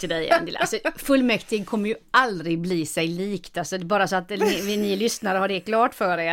till dig Angela. Alltså, fullmäktige kommer ju aldrig bli sig likt. Alltså, bara så att ni, ni lyssnare har det klart för er.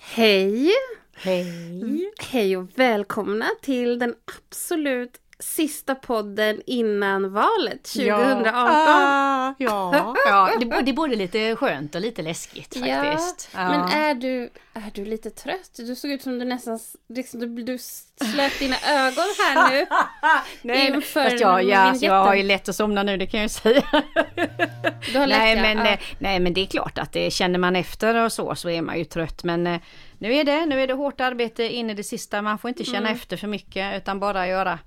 Hej! Hej! Hej och välkomna till den absolut sista podden innan valet 2018. Ja, ja, ja. Det, det är både lite skönt och lite läskigt faktiskt. Ja, men är du, är du lite trött? Du såg ut som du nästan liksom, du, du slöt dina ögon här nu. nej, fast jag, ja, jag har ju lätt att somna nu, det kan jag ju säga. Du har lätt, nej, ja. men, ja. eh, nej, men det är klart att det känner man efter och så, så är man ju trött. Men eh, nu är det, nu är det hårt arbete in i det sista. Man får inte känna Mm. efter för mycket utan bara göra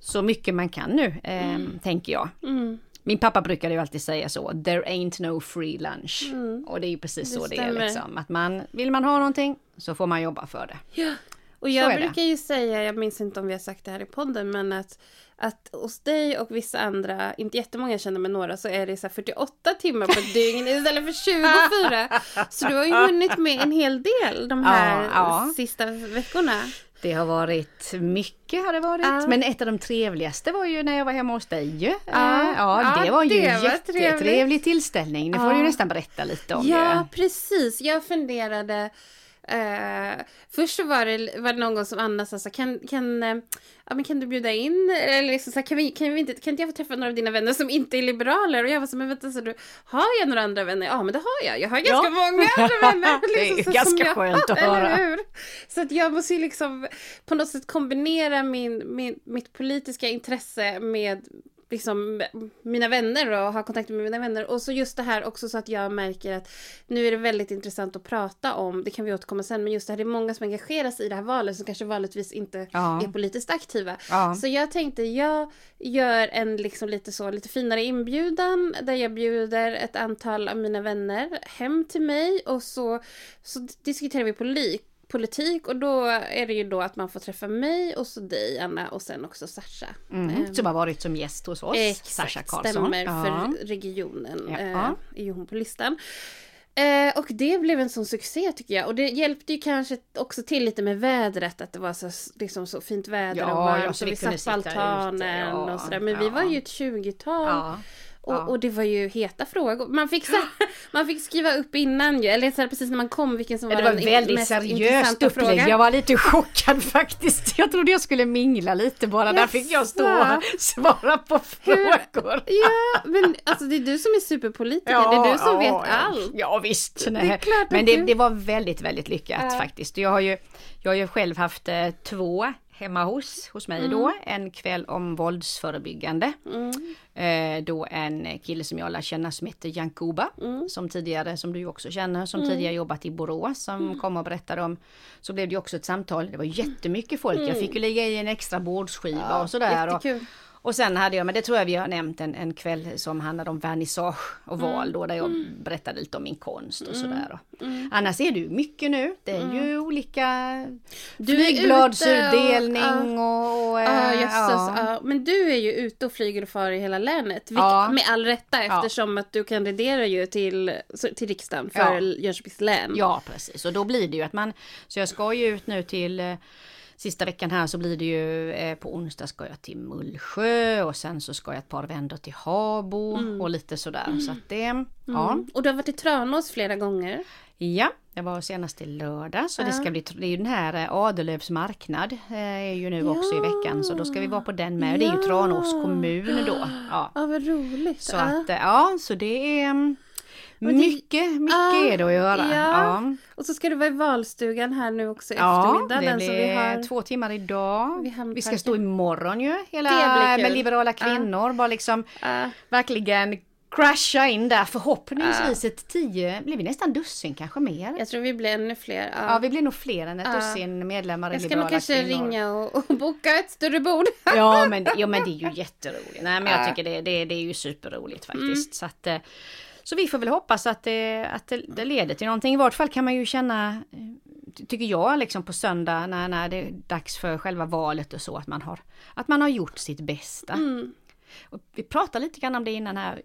så mycket man kan nu, eh, tänker jag. Mm. Min pappa brukade ju alltid säga så, there ain't no free lunch. Och det är ju precis Mm. Det så det är stämmer. liksom. Att man, vill man ha någonting så får man jobba för det. Ja. Och jag brukar ju säga, jag minns inte om vi har sagt det här i podden, men att, att hos dig och vissa andra, inte jättemånga jag känner men några, så är det så här 48 timmar på ett dygn istället för 24. Så du har ju hunnit med en hel del de här Ja, ja. sista veckorna. Det har varit mycket har det varit. Ja. Men ett av de trevligaste var ju när jag var hemma hos dig ju. Ja. ja, det var ju det jättetrevlig tillställning. Det får du ju nästan berätta lite om Ja, ju. precis. Jag funderade Eh, först så var det, var det någon gång som Anna sa så kan, kan, eh, ja, men kan du bjuda in, eller liksom så kan, vi, kan, vi inte, kan inte jag få träffa några av dina vänner som inte är liberaler? Och jag var så men vänta, så du, har jag några andra vänner? Ja men det har jag, jag har ganska Ja. många andra vänner. Det är så, ganska jag, skönt att höra. Så att jag måste ju liksom på något sätt kombinera min, min, mitt politiska intresse med liksom mina vänner och ha kontakt med mina vänner. Och så just det här också så att jag märker att nu är det väldigt intressant att prata om, det kan vi återkomma sen, men just det här, det är många som engagerar sig i det här valet som kanske vanligtvis inte Ja. är politiskt aktiva. Ja. Så jag tänkte, jag gör en liksom lite så, lite finare inbjudan där jag bjuder ett antal av mina vänner hem till mig och så, så diskuterar vi politik politik och då är det ju då att man får träffa mig och så dig Anna och sen också Sasha. Mm, Ehm, som har varit som gäst hos oss, Exakt, Sasha Karlsson. stämmer Ja. för regionen. Ja. Eh, är ju hon på listan. Eh, och det blev en sån succé tycker jag. Och det hjälpte ju kanske också till lite med vädret. Att det var så, liksom så fint väder Ja, och varmt. ja, så vi vi satt på altanen ja, och sådär. Men vi var ju ett tjugotal. Ja. Och, ja. och det var ju heta frågor. Man fick, så, man fick skriva upp innan ju. Eller så precis när man kom vilken som Ja, var det var den väldigt mest seriöst upplägg. frågan. Jag var lite chockad faktiskt. Jag trodde jag skulle mingla lite bara. Där fick jag stå och svara på frågor. Ja, men alltså det är du som är superpolitiker. det är du som vet allt. Ja visst. Det Men det, det var väldigt, väldigt lyckat Ja. faktiskt. Jag har ju, jag har ju själv haft eh, två hemma hos, hos mig då. En kväll om våldsförebyggande. Eh, då en kille som jag lär känna som heter Jan Kuba. Som tidigare, som du också känner, som tidigare jobbat i Borås. Som kom och berättade om. Så blev det också ett samtal. Det var jättemycket folk. Jag fick ju lägga i en extra bordsskiva och sådär. Jättekul. och sen hade jag, men det tror jag vi har nämnt, en, en kväll som handlade om vernissage och Mm. val då, där jag berättade lite om min konst och sådär. Och Annars är det ju mycket nu. Det är ju olika Mm. Ute flygbladsutdelning och... och, Ja, eh, jösses. ja. Ja. Men du är ju ute och flyger och far i hela länet. Vilk, Ja. Med all rätta Ja. eftersom att du kandiderar ju till, till riksdagen för Ja. Jönköpings län. Ja precis och då blir det ju att man Så jag ska ju ut nu till eh, Sista veckan här så blir det ju eh, på onsdag ska jag till Mullsjö och sen så ska jag ett par vändor till Habo och lite sådär så att det Ja, Mm. Och du har varit i Tranås flera gånger. ja jag var senast i lördag så det ska bli Det är ju den här eh, Adelövs marknad eh, är ju nu också i veckan så då ska vi vara på den med. Det är ju Ja. Tranås kommun då. Ja. Ja, vad roligt. Så ja. att eh, ja, så det är mm, det- mycket, mycket Ja, är det att göra. ja. Ja. Och så ska du vara i valstugan här nu också i Ja, eftermiddag. det den blir som vi har... två timmar idag. Vi, ska stå imorgon ju, hela Det med liberala kvinnor. Bara liksom Ja. verkligen crasha in där. Förhoppningsvis ett tio, blir vi nästan dussin kanske mer? Jag tror vi blir ännu fler. Ja. Ja, vi blir nog fler än ett Ja. dussin medlemmar i jag ska liberala nog kanske kvinnor. ringa och, och boka ett större bord. Ja men, ja men det är ju jätteroligt. Nej men jag Ja. tycker det, det, det är ju superroligt faktiskt. Så att, eh, Så vi får väl hoppas att, det, att det, det, leder till någonting. I vart fall kan man ju känna, eh, tycker jag, liksom på söndag när, när det är dags för själva valet och så, att man har, att man har gjort sitt bästa. Mm. Vi pratade lite grann om det innan här.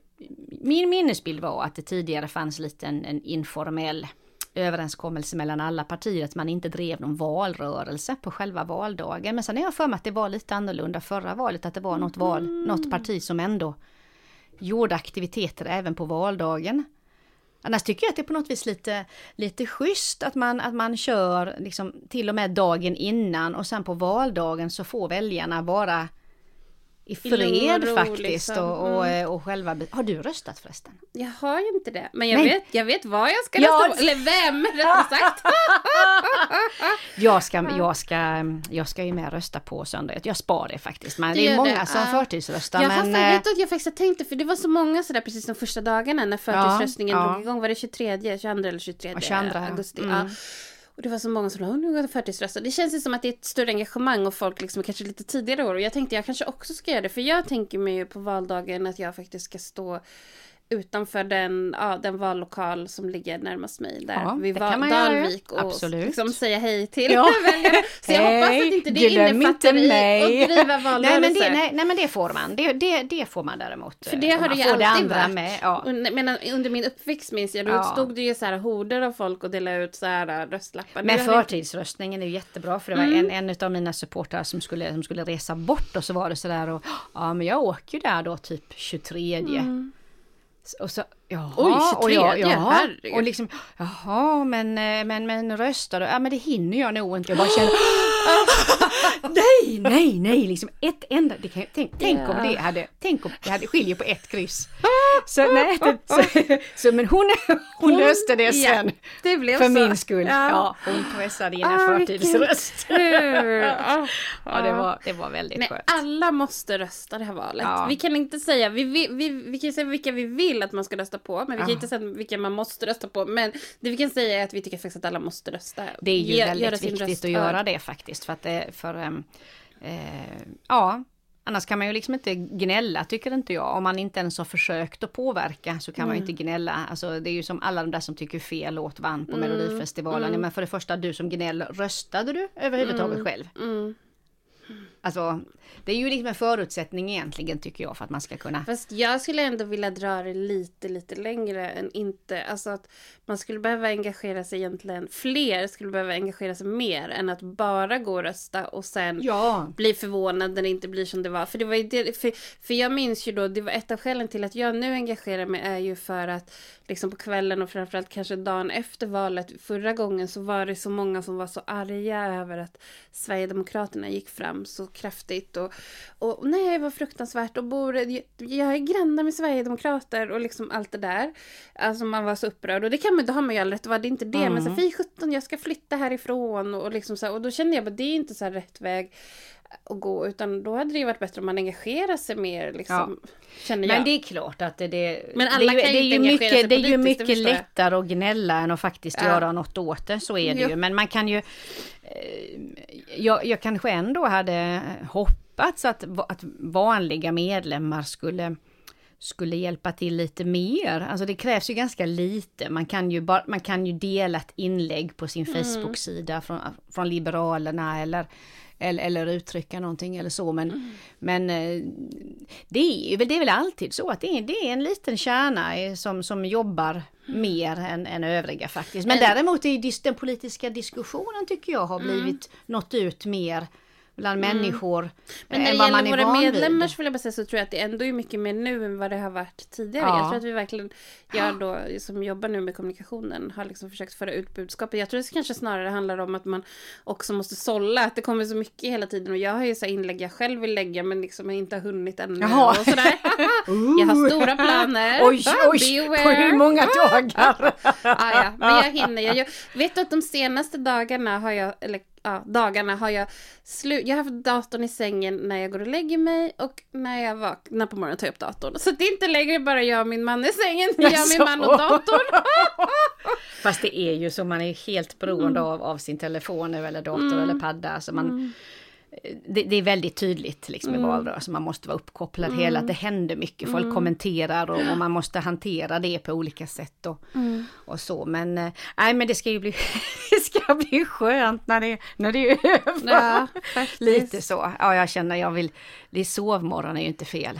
Min minnesbild var att det tidigare fanns lite en, en informell överenskommelse mellan alla partier att man inte drev någon valrörelse på själva valdagen. Men sen har jag för mig att det var lite annorlunda förra valet, att det var något val, Mm. något parti som ändå gjorda aktiviteter även på valdagen. Annars tycker jag att det är på något vis lite, lite schysst att man, att man kör liksom till och med dagen innan och sen på valdagen så får väljarna vara i fred ro, faktiskt liksom. och, och, och själva... Har du röstat förresten? Jag har ju inte det. Men jag, Nej. vet, jag vet vad jag ska Ja, rösta på. Eller vem rättare sagt. Jag ska, jag ska, jag ska ju med rösta på söndag. Jag spar det faktiskt. Men det är många det, som ja. förtidsröstar. Jag, men, eh, vet att jag faktiskt tänkte, för det var så många sådär precis de första dagarna när förtidsröstningen Ja, ja. drog igång. Var det 23, 22 eller 23 Ja, 22, ja. augusti? Mm. Ja. Och det var så många som sa, att nu går jag förtidsrösta. Det känns ju som att det är ett större engagemang och folk liksom kanske lite tidigare år. Och jag tänkte jag kanske också ska göra det. För jag tänker mig ju på valdagen att jag faktiskt ska stå utanför den, ja, den vallokal som ligger närmast mig där Ja, vid det Val-. Dalvik och Absolut. liksom säga hej till Ja. väljarna. Så jag hoppas att inte det innefattar inte i mig. att driva valrörelse. nej, men det, nej, nej men det får man. Det, det, det får man däremot. För det eh, har det ju alltid andra varit. Med, ja. Under, men under min uppväxt minns jag, då Ja. stod det ju så här horder av folk och delade ut så här röstlappar. Men det- förtidsröstningen är ju jättebra för det var Mm. en, en av mina supportrar som skulle, som skulle resa bort och så var det sådär och ja men jag åker ju där då typ 23 Mm. Och så jaha, Oj, och jag, 23, jaha, herregud. och liksom jaha men, eh, men, men röstar du? Ja men det hinner jag nog inte. Jag bara känner nej, nej, nej, liksom ett enda. Det kan, tänk, tänk om Ja. det hade, tänk om det hade skiljer på ett kryss. Så nej, så, så men hon, hon löste det ja, sen. det blev För så. min skull. Ja. Ja, hon pressade in en Ah, förtidsröst. Ja, Ja, det var, det var väldigt Nej, skönt. alla måste rösta det här valet. Ja. Vi kan inte säga, vi, vi, vi, vi kan säga vilka vi vill att man ska rösta på, men vi kan Ja. inte säga vilka man måste rösta på. Men det vi kan säga är att vi tycker faktiskt att alla måste rösta. Det är ju Ge- väldigt viktigt att göra det faktiskt. För att det, för, ehm, eh, ja, annars kan man ju liksom inte gnälla tycker inte jag. Om man inte ens har försökt att påverka så kan man Mm. ju inte gnälla. Alltså det är ju som alla de där som tycker fel låt vann på Melodifestivalen. mm. Men för det första, du som gnäller, röstade du överhuvudtaget själv? Alltså, det är ju liksom en förutsättning egentligen tycker jag för att man ska kunna Fast jag skulle ändå vilja dra det lite, lite längre än inte. Alltså att man skulle behöva engagera sig egentligen, fler skulle behöva engagera sig mer än att bara gå och rösta och sen Ja, bli förvånad när det inte blir som det var. För det var ju det, för, för jag minns ju då, det var ett av skälen till att jag nu engagerar mig är ju för att liksom på kvällen och framförallt kanske dagen efter valet förra gången så var det så många som var så arga över att Sverigedemokraterna gick fram så kraftigt och, och nej vad fruktansvärt och bor, jag är grannar med Sverigedemokrater och liksom allt det där. Alltså man var så upprörd och det kan man, då har man ju all rätt att vara, det är inte det men så Mm. fy sjutton jag ska flytta härifrån och, och liksom så här, och då kände jag bara det är inte så här rätt väg att gå utan då hade det ju varit bättre om man engagerar sig mer liksom. Känner jag. Men det är klart att det, det, Men alla det, kan det är ju mycket, det är ju mycket lättare att gnälla än att faktiskt Ja. göra något åt det, så är det Jo. ju. Men man kan ju... Eh, jag, jag kanske ändå hade hoppats att, att vanliga medlemmar skulle skulle hjälpa till lite mer. Alltså det krävs ju ganska lite. Man kan ju, bara, man kan ju dela ett inlägg på sin Mm. Facebook-sida från, från Liberalerna eller, eller, eller uttrycka någonting eller så. Men, Mm. men eh, det är väl, det är väl alltid så att det är, det är en liten kärna eh, som, som jobbar mer än, än övriga faktiskt. Men Mm. däremot är den politiska diskussionen tycker jag har blivit nått ut mer bland människor Mm. Men eh, när än det vad man gäller är våra medlemmar vill jag bara säga så tror jag att det ändå är mycket mer nu än vad det har varit tidigare. Ja. Jag tror att vi verkligen, jag då som jobbar nu med kommunikationen har liksom försökt föra ut budskapet. Jag tror att det kanske snarare handlar om att man också måste sålla, att det kommer så mycket hela tiden och jag har ju så inlägg jag själv vill lägga men liksom inte har hunnit ännu Jaha. och sådär. jag har stora planer. Oj, oj, på hur många dagar? ah, ja, men jag hinner. Jag, jag vet du att de senaste dagarna har jag, eller ja, dagarna har jag slut. Jag har haft datorn i sängen när jag går och lägger mig och när jag vaknar på morgonen tar jag upp datorn. Så det är inte längre bara jag och min man i sängen, jag och min Jaså? man och datorn. Fast det är ju så, man är helt beroende Mm. av, av sin telefon eller dator eller padda. Så man, det, det, är väldigt tydligt liksom mm. i valrörelsen, man måste vara uppkopplad mm. hela, det händer mycket, folk mm. kommenterar och, och, man måste hantera det på olika sätt och, mm. och så. Men eh, nej men det ska ju bli, det ska bli skönt när det, när det är över. Ja, Lite så, ja jag känner jag vill, det är sovmorgon är ju inte fel.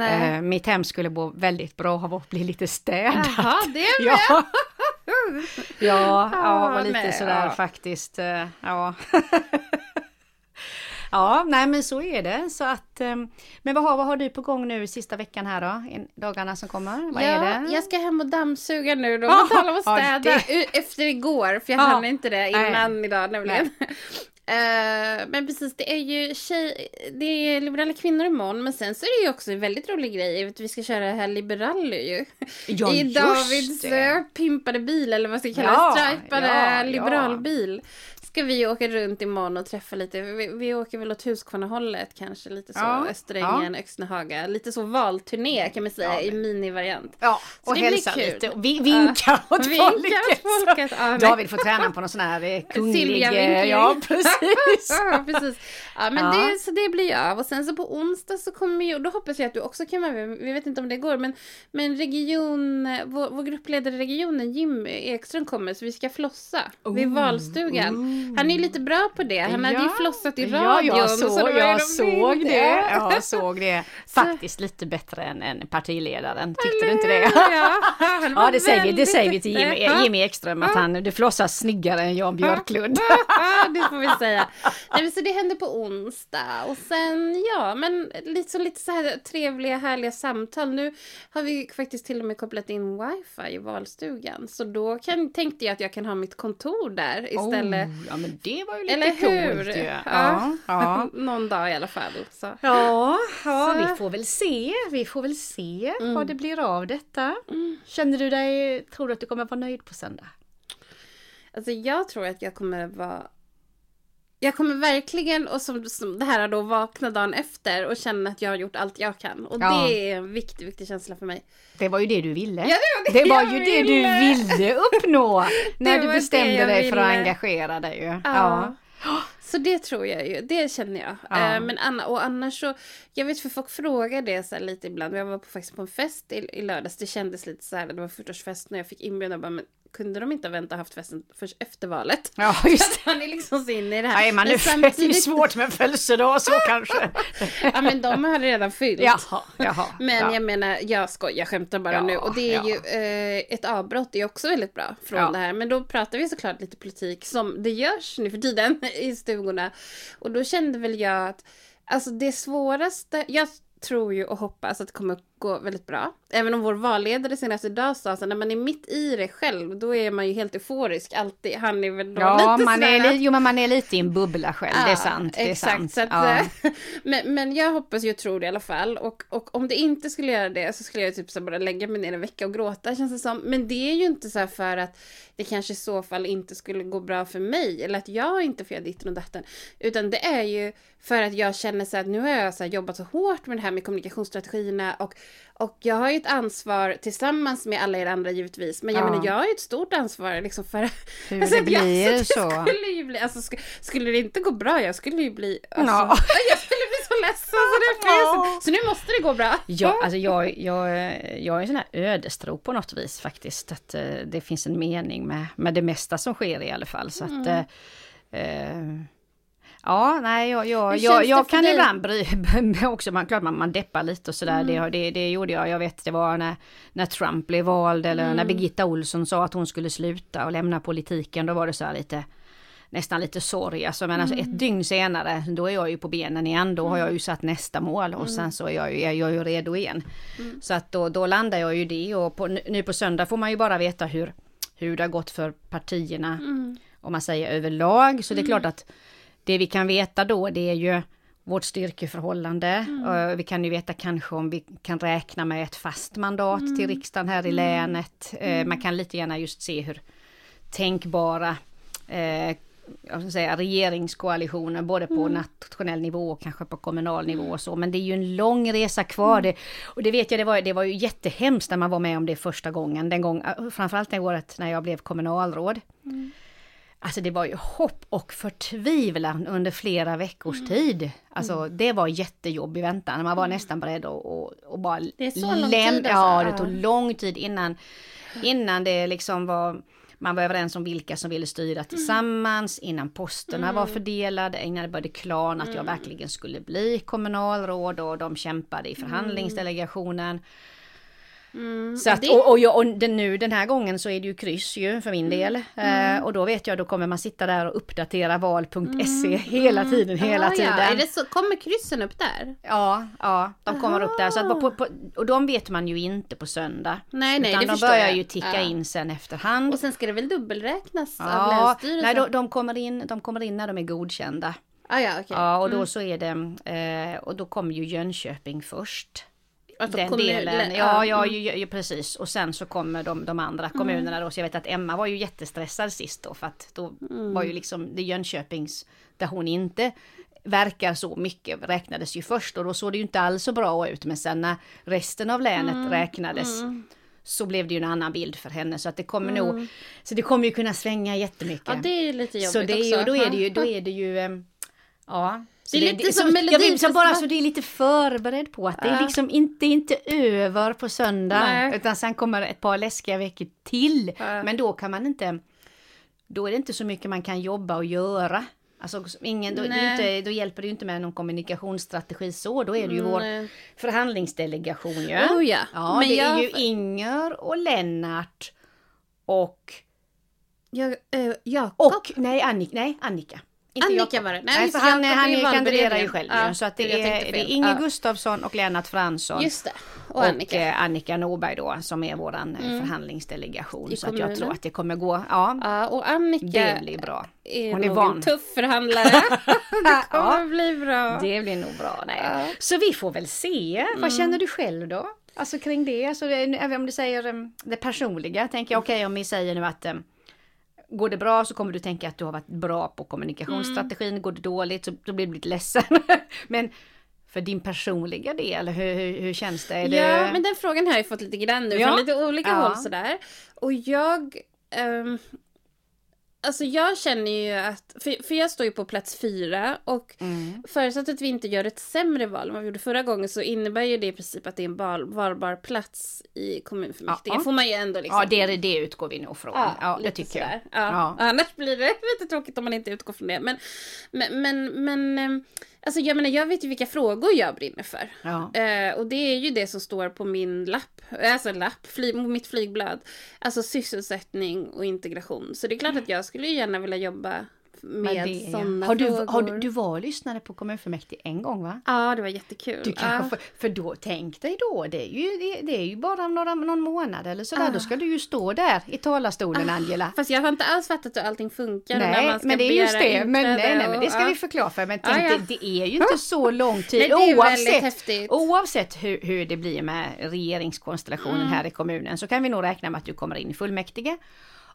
Eh, mitt hem skulle må väldigt bra av att bli lite städat. Jaha, det är med! Ja. ja, ja, och lite sådär ja. faktiskt. Eh, ja. Ja, nej men så är det. Så att, ehm, men vad har, vad har du på gång nu sista veckan här då? Dagarna som kommer? Vad ja, är det? Jag ska hem och dammsuga nu då. På tal om att städa. Ja. Efter igår, för jag ja. hann inte det innan nej. idag nämligen. Uh, men precis, det är ju tjej, det är liberala kvinnor imorgon, men sen så är det ju också en väldigt rolig grej, att vi ska köra det här Liberally ju. Ja, I Davids det. pimpade bil, eller vad ska jag kalla det, ja, stripade ja, liberalbil. Ja ska vi åka runt imorgon och träffa lite, vi, vi åker väl åt Huskvarnahållet kanske, lite så, ja, Österängen, ja. Öxnehaga, lite så valturné kan man säga ja, i minivariant. Ja, så och hälsa lite, och vi vinkar uh, åt vinkar folket. folket. Ja, David får träna på någon sån här eh, kunglig, ja precis. ja, precis. Ja, men ja. Det, så det blir jag. Och sen så på onsdag så kommer ju, då hoppas jag att du också kan vara med, vi vet inte om det går, men, men region, vår, vår gruppledare i regionen, Jim Ekström kommer, så vi ska flossa oh, vid valstugan. Han är lite bra på det, han ja. hade ju flossat i radion. Ja, jag, så, så jag såg det. Jag såg det. Faktiskt lite bättre än, än partiledaren, tyckte du inte det? Ja, ja det, säger det säger vi till Jimmy, Jimmy Ekström, att han, du flossar snyggare än Jan Björklund. det får vi säga. Nej, så det händer på onsdag. Och sen, ja, men lite så, lite så här trevliga, härliga samtal. Nu har vi faktiskt till och med kopplat in wifi i valstugan. Så då kan, tänkte jag att jag kan ha mitt kontor där istället. Oh, ja, men det var ju lite Eller hur? coolt ju. Ja. Ja, ja. Någon dag i alla fall. Så. Ja, ja så. vi får väl se. Vi får väl se mm. vad det blir av detta. Mm. Känner du dig, tror du att du kommer vara nöjd på söndag? Alltså jag tror att jag kommer vara jag kommer verkligen, och som, som det här då, vakna dagen efter och känna att jag har gjort allt jag kan. Och ja. det är en viktig, viktig känsla för mig. Det var ju det du ville. Ja, det var, det det var ju ville. det du ville uppnå när du bestämde dig för att engagera dig. Ja. ja. Så det tror jag ju, det känner jag. Ja. Uh, men Anna, och annars så, jag vet för folk frågar det så lite ibland. Jag var på, faktiskt på en fest i, i lördags, det kändes lite så här, det var 40-årsfest när jag fick inbjudan. Bara, men kunde de inte och haft festen först efter valet. Ja, just det. Han är liksom så inne i det här. Nej, man, men samtidigt... det är svårt med födelsedag så kanske. ja, men de har redan fyllt. Jaha, jaha. Men ja. jag menar, jag skojar, jag skämtar bara ja, nu. Och det är ja. ju, eh, ett avbrott är också väldigt bra från det här. Men då pratar vi såklart lite politik som det görs nu för tiden i stugorna. Och då kände väl jag att, alltså det svåraste, jag tror ju och hoppas att det kommer gå väldigt bra. Även om vår valledare senast idag sa att när man är mitt i det själv, då är man ju helt euforisk alltid. Han är väl då ja, lite man sådär... är, Jo, men man är lite i en bubbla själv, ja, det är sant. Det exakt, är sant. Att, ja. men, men jag hoppas ju tror det i alla fall. Och, och om det inte skulle göra det så skulle jag typ så bara lägga mig ner en vecka och gråta känns det som. Men det är ju inte så för att det kanske i så fall inte skulle gå bra för mig eller att jag inte får göra ditten och datten. Utan det är ju för att jag känner så att nu har jag så jobbat så hårt med det här med kommunikationsstrategierna och och jag har ju ett ansvar tillsammans med alla er andra givetvis. Men jag ja. menar jag har ju ett stort ansvar liksom för... Hur alltså, det blir jag, så. Det skulle ju bli, alltså, sk skulle det inte gå bra, jag skulle ju bli... Alltså, ja. Jag skulle bli så ledsen så ja. Så nu måste det gå bra. Ja, alltså jag, jag, jag är en sån här ödestro på något vis faktiskt. Att uh, det finns en mening med, med det mesta som sker i alla fall. Så att... Uh, uh, Ja, nej, jag, jag, jag, jag kan dig? ibland bry mig också, man, klart man, man deppar lite och sådär, mm. det, det, det gjorde jag, jag vet det var när, när Trump blev vald eller mm. när Birgitta Olsson sa att hon skulle sluta och lämna politiken, då var det så här lite nästan lite sorg. Alltså, men alltså ett mm. dygn senare, då är jag ju på benen igen. Då har jag ju satt nästa mål och mm. sen så är jag ju, är jag ju redo igen. Mm. Så att då, då landar jag ju det och på, nu på söndag får man ju bara veta hur, hur det har gått för partierna. Mm. Om man säger överlag. Så det är klart att det vi kan veta då det är ju vårt styrkeförhållande. Mm. Vi kan ju veta kanske om vi kan räkna med ett fast mandat mm. till riksdagen här i mm. länet. Mm. Man kan lite gärna just se hur tänkbara eh, jag säga, regeringskoalitioner både på mm. nationell nivå och kanske på kommunal nivå och så. Men det är ju en lång resa kvar. Mm. Det, och det vet jag, det var, det var ju jättehemskt när man var med om det första gången. Den gång, framförallt det året när jag blev kommunalråd. Mm. Alltså det var ju hopp och förtvivlan under flera veckors tid. Alltså det var jättejobbig väntan. Man var nästan beredd att, att, att bara... Det är så lång tid alltså. Ja, det tog lång tid innan, innan det liksom var... Man var överens om vilka som ville styra tillsammans, innan posterna var fördelade, innan det började klarna att jag verkligen skulle bli kommunalråd och de kämpade i förhandlingsdelegationen. Mm. Så att, och, och, jag, och den, nu den här gången så är det ju kryss ju för min del. Eh, och då vet jag, då kommer man sitta där och uppdatera val.se hela tiden, hela Ah, tiden. Ja. Är det så, kommer kryssen upp där? Ja, ja, de kommer upp där. Så att på, på, och de vet man ju inte på söndag. Nej, nej, utan det de börjar jag. ju ticka Ja. in sen efterhand. Och sen ska det väl dubbelräknas av ja, Länsstyrelsen? nej, de, de, kommer in, de kommer in när de är godkända. ah, ja, okej. Ja, och då så är det, eh, och då kommer ju Jönköping först. Alltså, den kommun- delen. lä- Ja, ja, mm. ju, ju, precis. Och sen så kommer de, de andra kommunerna då. Så jag vet att Emma var ju jättestressad sist då. För att då Mm. var ju liksom det Jönköpings, där hon inte verkar så mycket, räknades ju först. Och då såg det ju inte alls så bra ut. Men sen när resten av länet Mm. räknades. Så blev det ju en annan bild för henne. Så att det kommer nog, så det kommer ju kunna svänga jättemycket. Mm. Ja, det är ju lite jobbigt Så det är ju, också. då är det ju, då är det ju, ja. Så Det är lite som jag så bara så du är lite förberedd på att det är Ja. liksom inte, inte över på söndag. Nej. Utan sen kommer ett par läskiga veckor till. Ja. Men då kan man inte, då är det inte så mycket man kan jobba och göra. Alltså ingen, då, det inte, då hjälper det ju inte med någon kommunikationsstrategi så. Då är det ju vår Nej. förhandlingsdelegation ju. Oh ja. Ja, Men det jag- är ju Inger och Lennart och Jag, eh, Jakob. och, nej, Annika, nej, Annika. Inte Annika var det. Nej, Nej, för han, han kandiderar ju själv Ja. Så att det är, det är. Inge Ja. Gustafsson och Lennart Fransson. Just det. Och, Och Annika. Mm. eh, Annika Norberg då som är våran eh, förhandlingsdelegation. I så att jag tror att det kommer gå, ja, Ja, och Annika det blir bra. är Hon är van. en tuff förhandlare. det kommer Ja. bli bra. Det blir nog bra. Nej. Så vi får väl se. Mm. Vad känner du själv då? Alltså kring det, det- även om du säger eh, det personliga, tänker jag okej om vi säger nu att eh, Går det bra så kommer du tänka att du har varit bra på kommunikationsstrategin. Mm. Går det dåligt så då blir du lite ledsen. Men för din personliga del, hur, hur, hur känns det? Är Ja, det... men den frågan har jag fått lite grann nu Ja. från lite olika Ja. håll sådär. Och jag... ehm, alltså jag känner ju att... För, för jag står ju på plats fyra och Mm. förutsatt att vi inte gör ett sämre val än vad vi gjorde förra gången så innebär ju det i princip att det är en val, valbar plats i kommunfullmäktige. Ja. får man ju ändå liksom... Ja, det, det utgår vi nog från. Ja, det lite tycker jag. sådär. Ja. Ja. Annars blir det lite tråkigt om man inte utgår från det. Men, men, men, men ehm, alltså jag menar, jag vet ju vilka frågor jag brinner för. Ja. Eh, och det är ju det som står på min lapp, alltså lapp, fly, mitt flygblad. Alltså sysselsättning och integration. Så det är klart att jag skulle gärna vilja jobba med det, ja. sådana har, du, frågor. har du, du var och lyssnade på kommunfullmäktige en gång va? Ja, det var jättekul. Du kanske ja. får, för då, tänk dig då, det är ju, det, det är ju bara några, någon månad eller sådär, Ah. då ska du ju stå där i talarstolen Angela. Fast jag har inte alls fattat hur allting funkar. Nej, man ska men det är just det. Men, nej, nej, men det ska och- vi förklara för. Men Ja, tänk, ja. Det, det är ju inte så lång tid Nej, oavsett, oavsett hur, hur det blir med regeringskonstellationen Mm. här i kommunen så kan vi nog räkna med att du kommer in i fullmäktige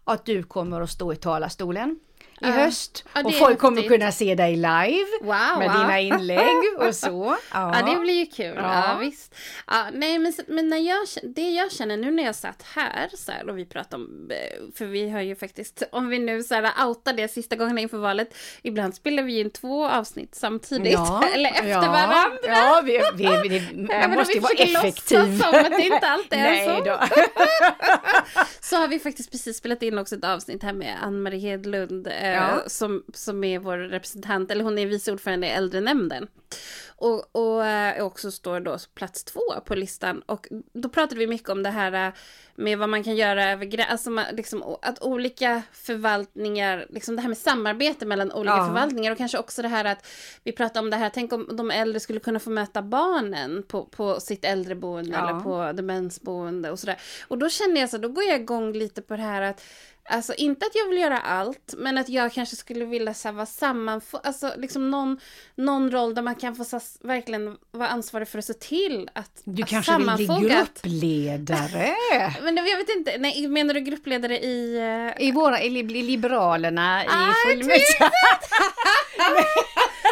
och att du kommer att stå i talarstolen i Ja. höst Ja, och folk kommer kunna se dig live Wow, med wow. dina inlägg och så. Ja, det blir ju kul. Ja. Ja. visst. Ja, nej, men, men när jag, det jag känner nu när jag satt här så här, och vi pratar om, eh, för vi har ju faktiskt, om vi nu så här outar det sista gången inför valet, ibland spelar vi in två avsnitt samtidigt, eller efter ja, varandra. Ja, vi, vi, vi, man måste ju vara effektiv. som att det inte alltid är Nej så. då. Så har vi faktiskt precis spelat in också ett avsnitt här med Ann-Marie Hedlund eh, Ja. som, som är vår representant, eller hon är vice ordförande i äldrenämnden. Och, och eh, också står då plats två på listan. Och då pratade vi mycket om det här eh, med vad man kan göra över alltså man, liksom, att olika förvaltningar, liksom det här med samarbete mellan olika Ja. förvaltningar och kanske också det här att vi pratar om det här, tänk om de äldre skulle kunna få möta barnen på, på sitt äldreboende Ja. eller på demensboende och sådär. Och då känner jag så, då går jag igång lite på det här att Alltså inte att jag vill göra allt, men att jag kanske skulle vilja så här, vara sammanfo- alltså liksom någon, någon roll där man kan få så, här, verkligen vara ansvarig för att se till att Du att kanske vill bli gruppledare? Men jag vet inte, nej, menar du gruppledare i... I våra, i li- Liberalerna i Ah, fullmäktige.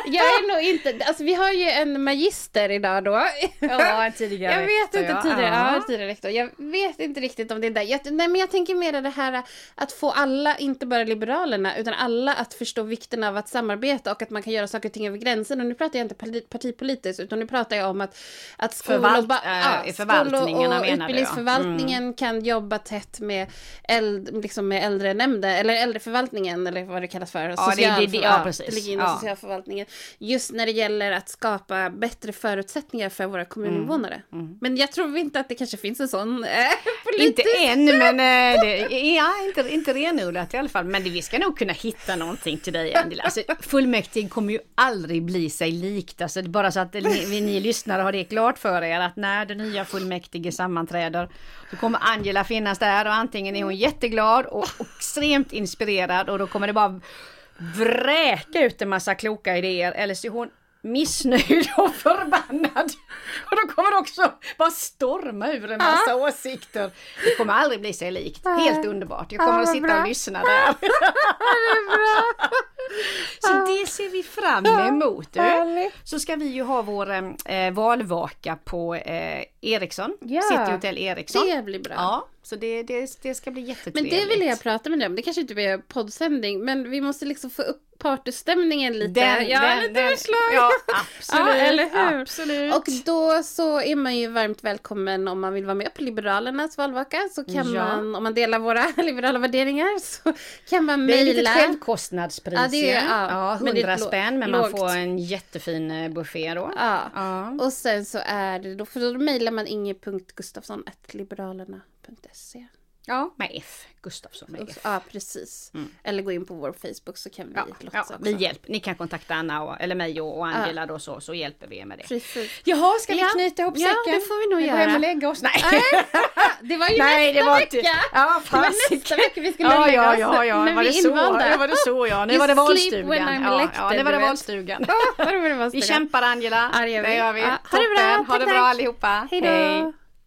jag är nog inte, alltså vi har ju en magister idag då. Ja, en tidigare Jag vet rektor, inte ja. tidigare, Ja. ja. tidigare rektor. Jag vet inte riktigt om det är där. Jag, nej men jag tänker mer det här att få alla, inte bara Liberalerna, utan alla att förstå vikten av att samarbeta och att man kan göra saker och ting över gränsen. Och nu pratar jag inte parti- partipolitiskt, utan nu pratar jag om att, att skol Förvalt- och, ba- äh, förvaltningarna och, ja. Mm. utbildningsförvaltningen kan jobba tätt med, eld, liksom med äldrenämnden, eller äldreförvaltningen, eller vad det kallas för. Ja, det- det- det- ja, precis. Det ligger inom Ja. socialförvaltningen. Just när det gäller att skapa bättre förutsättningar för våra kommuninvånare. Mm, Men jag tror inte att det kanske finns en sån eh, Inte än, men eh, det, ja, inte, inte renodlat i alla fall. Men det, vi ska nog kunna hitta någonting till dig, Angela. Alltså, fullmäktige kommer ju aldrig bli sig likt. Alltså, bara så att ni, ni lyssnare har det klart för er att när det nya fullmäktige sammanträder så kommer Angela finnas där och antingen är hon jätteglad och, och extremt inspirerad och då kommer det bara vräka ut en massa kloka idéer eller så är hon missnöjd och förbannad. Och då kommer det också bara storma ur en massa åsikter. Det kommer aldrig bli sig likt. Helt underbart. Jag kommer Ja, att sitta bra. och lyssna där. Så det ser vi fram emot. Du. Så ska vi ju ha vår eh, valvaka på eh, Ericsson. Ja. City Hotel Ericsson. Det blir bra. Ja, så det, det, det ska bli Men jättetrevligt. det vill jag prata med dig om. Det kanske inte blir poddsändning, men vi måste liksom få upp partystämningen lite. Den, ja, den, lite den, förslag. ja, absolut. Ja, eller hur? Absolut. Och då så är man ju varmt välkommen om man vill vara med på Liberalernas valvaka. Så kan Ja. man, om man delar våra liberala värderingar, så kan man Det är lite mejla. självkostnadspris Ja, det är- ja, ja, men det är 100 lå- spänn men man lågt. får en jättefin eh, buffé då. Ja. Ja. Och sen så är det då, för då mejlar man inge.gustafsson.liberalerna.se. ja, med F. Gustafsson med F. Ja, precis. Eller gå in på vår Facebook så kan vi Mm. Ja, lotsa ja, vi hjälper. Ni kan kontakta Anna och, eller mig och, Angela då så, så hjälper vi er med det. Precis. Jaha, ska vi Ja. knyta ihop Ja, säcken? det får vi nog Vi går göra. hem och lägga oss? Nej. Det var ju Nej, nästa det var vecka! Ja, det var nästa vecka vi skulle Ja, lägga ja, oss. ja, ja. när Var vi det är så? invanda. Ja, var det så ja. Nu var det valstugan. Ja, ja, nu var det valstugan. Ja, var det Vi valstugan. kämpar Angela. Ja, det gör vi. Vi. Ja, ha det bra. Ha det bra allihopa. Hej då.